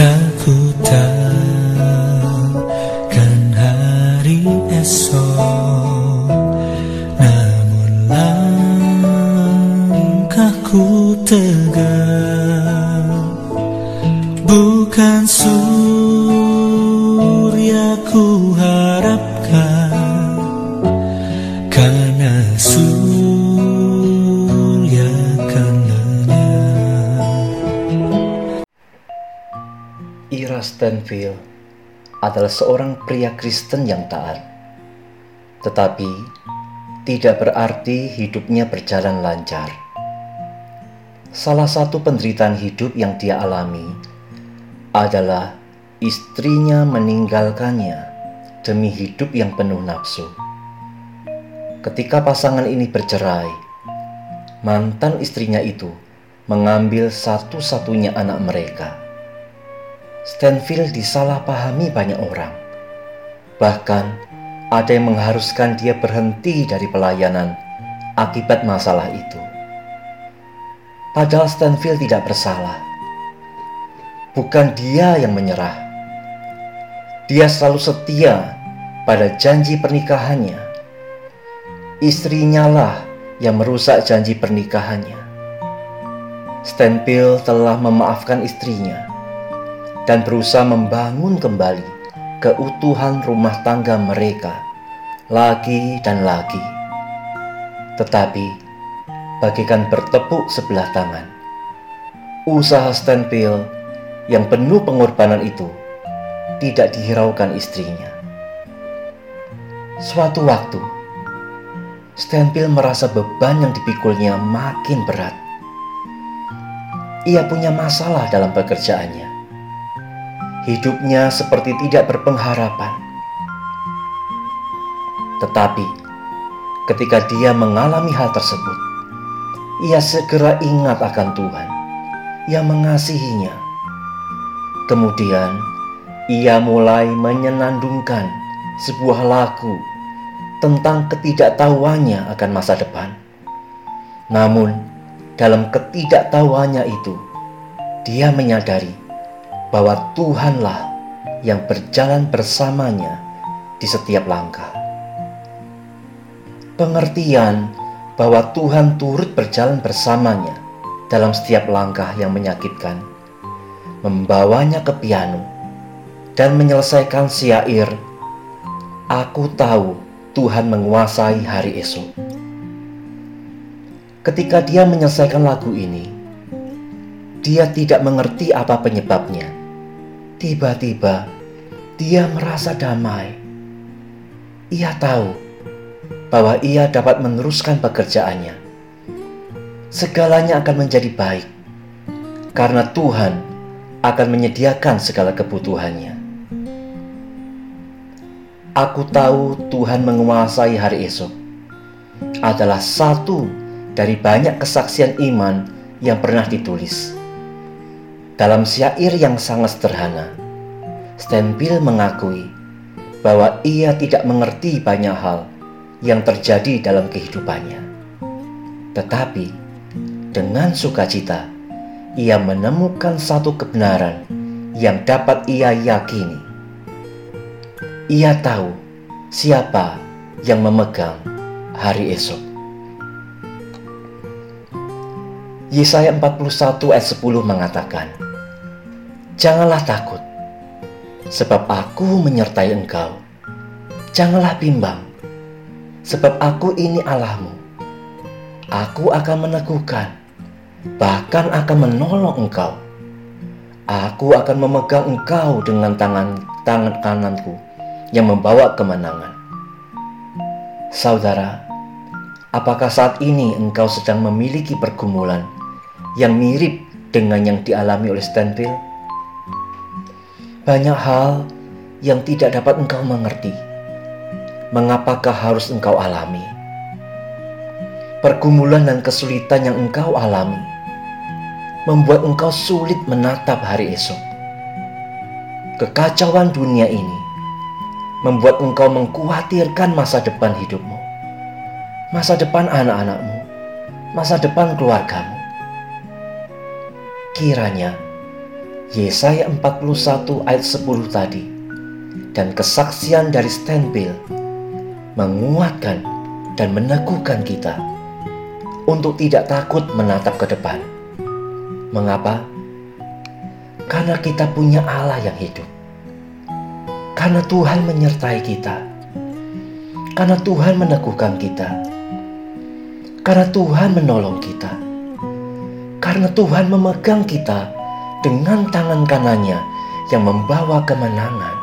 takkan hari esok Namun langkahku tegak. Bukan surya ku harapkan Stanfield adalah seorang pria Kristen yang taat. Tetapi tidak berarti hidupnya berjalan lancar. Salah satu penderitaan hidup yang dia alami adalah istrinya meninggalkannya demi hidup yang penuh nafsu. Ketika pasangan ini bercerai, mantan istrinya itu mengambil satu-satunya anak mereka. Stanfield disalahpahami banyak orang. Bahkan ada yang mengharuskan dia berhenti dari pelayanan akibat masalah itu. Padahal Stanfield tidak bersalah. Bukan dia yang menyerah. Dia selalu setia pada janji pernikahannya. Istrinya lah yang merusak janji pernikahannya. Stanfield telah memaafkan istrinya dan berusaha membangun kembali keutuhan rumah tangga mereka lagi dan lagi. Tetapi, bagikan bertepuk sebelah tangan, usaha Stanfield yang penuh pengorbanan itu tidak dihiraukan istrinya. Suatu waktu, Stanfield merasa beban yang dipikulnya makin berat. Ia punya masalah dalam pekerjaannya Hidupnya seperti tidak berpengharapan. Tetapi ketika dia mengalami hal tersebut, ia segera ingat akan Tuhan yang mengasihinya. Kemudian ia mulai menyenandungkan sebuah lagu tentang ketidaktahuannya akan masa depan. Namun, dalam ketidaktahuannya itu, dia menyadari bahwa Tuhanlah yang berjalan bersamanya di setiap langkah. Pengertian bahwa Tuhan turut berjalan bersamanya dalam setiap langkah yang menyakitkan, membawanya ke piano dan menyelesaikan syair, Aku tahu Tuhan menguasai hari esok. Ketika dia menyelesaikan lagu ini, dia tidak mengerti apa penyebabnya Tiba-tiba dia merasa damai. Ia tahu bahwa ia dapat meneruskan pekerjaannya. Segalanya akan menjadi baik karena Tuhan akan menyediakan segala kebutuhannya. Aku tahu Tuhan menguasai hari esok adalah satu dari banyak kesaksian iman yang pernah ditulis. Dalam syair yang sangat sederhana, Stanfield mengakui bahwa ia tidak mengerti banyak hal yang terjadi dalam kehidupannya. Tetapi dengan sukacita, ia menemukan satu kebenaran yang dapat ia yakini. Ia tahu siapa yang memegang hari esok. Yesaya 41 ayat 10 mengatakan, Janganlah takut, sebab aku menyertai engkau. Janganlah bimbang, sebab aku ini Allahmu. Aku akan meneguhkan, bahkan akan menolong engkau. Aku akan memegang engkau dengan tangan tangan kananku yang membawa kemenangan. Saudara, apakah saat ini engkau sedang memiliki pergumulan yang mirip dengan yang dialami oleh Stanfield? Banyak hal yang tidak dapat engkau mengerti. Mengapakah harus engkau alami? Pergumulan dan kesulitan yang engkau alami membuat engkau sulit menatap hari esok. Kekacauan dunia ini membuat engkau mengkhawatirkan masa depan hidupmu, masa depan anak-anakmu, masa depan keluargamu. Kiranya Yesaya 41 ayat 10 tadi dan kesaksian dari Stanbill menguatkan dan meneguhkan kita untuk tidak takut menatap ke depan. Mengapa? Karena kita punya Allah yang hidup. Karena Tuhan menyertai kita. Karena Tuhan meneguhkan kita. Karena Tuhan menolong kita. Karena Tuhan memegang kita dengan tangan kanannya yang membawa kemenangan.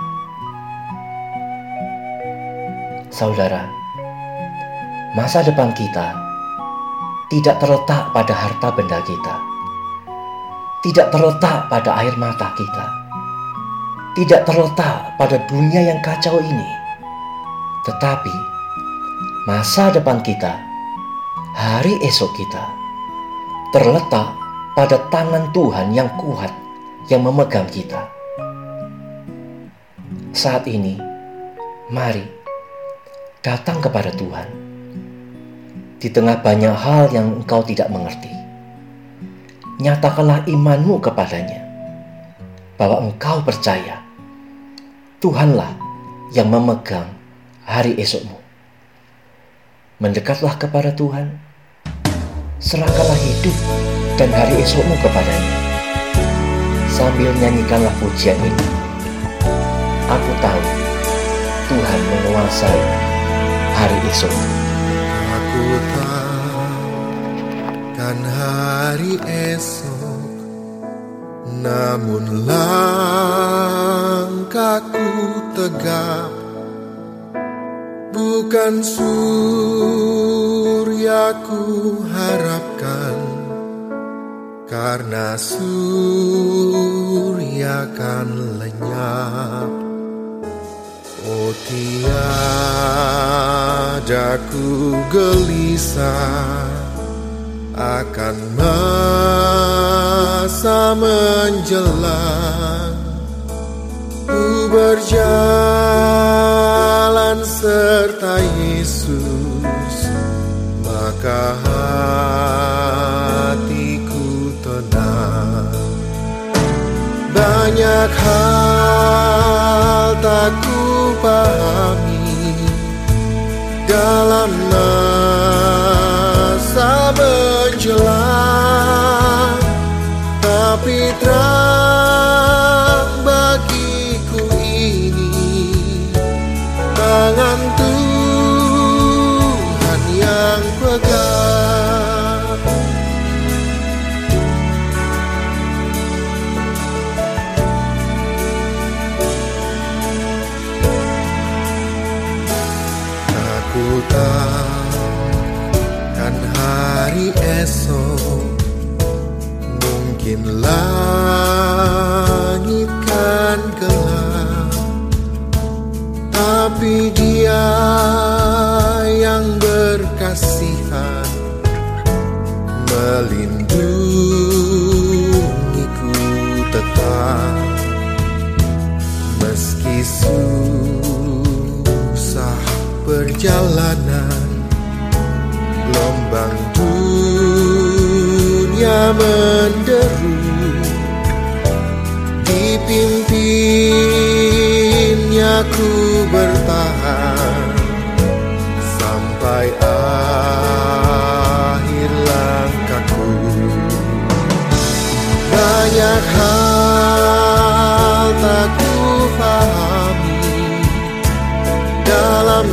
Saudara, masa depan kita tidak terletak pada harta benda kita, tidak terletak pada air mata kita, tidak terletak pada dunia yang kacau ini, tetapi masa depan kita, hari esok kita, terletak pada tangan Tuhan yang kuat yang memegang kita. Saat ini, mari datang kepada Tuhan. Di tengah banyak hal yang engkau tidak mengerti, nyatakanlah imanmu kepadanya, bahwa engkau percaya Tuhanlah yang memegang hari esokmu. Mendekatlah kepada Tuhan, serahkanlah hidup dan hari esokmu kepadanya. Sambil nyanyikanlah pujian ini. Aku tahu Tuhan menguasai hari esok. Aku takkan hari esok, namun langkahku tegap. Bukan suryaku harapkan, karena surya kan lenyap. Oh tiada ku gelisah akan masa menjelang Ku berjalan serta Yesus Maka Banyak hal tak ku pahami dalam Aku takkan hari esok Mungkin langit kan gelap Tapi dia yang berkasihan Melindungiku tetap. Meski susah perjalanan. Gelombang dunia menderu. Dipimpinnya ku bertahan dalam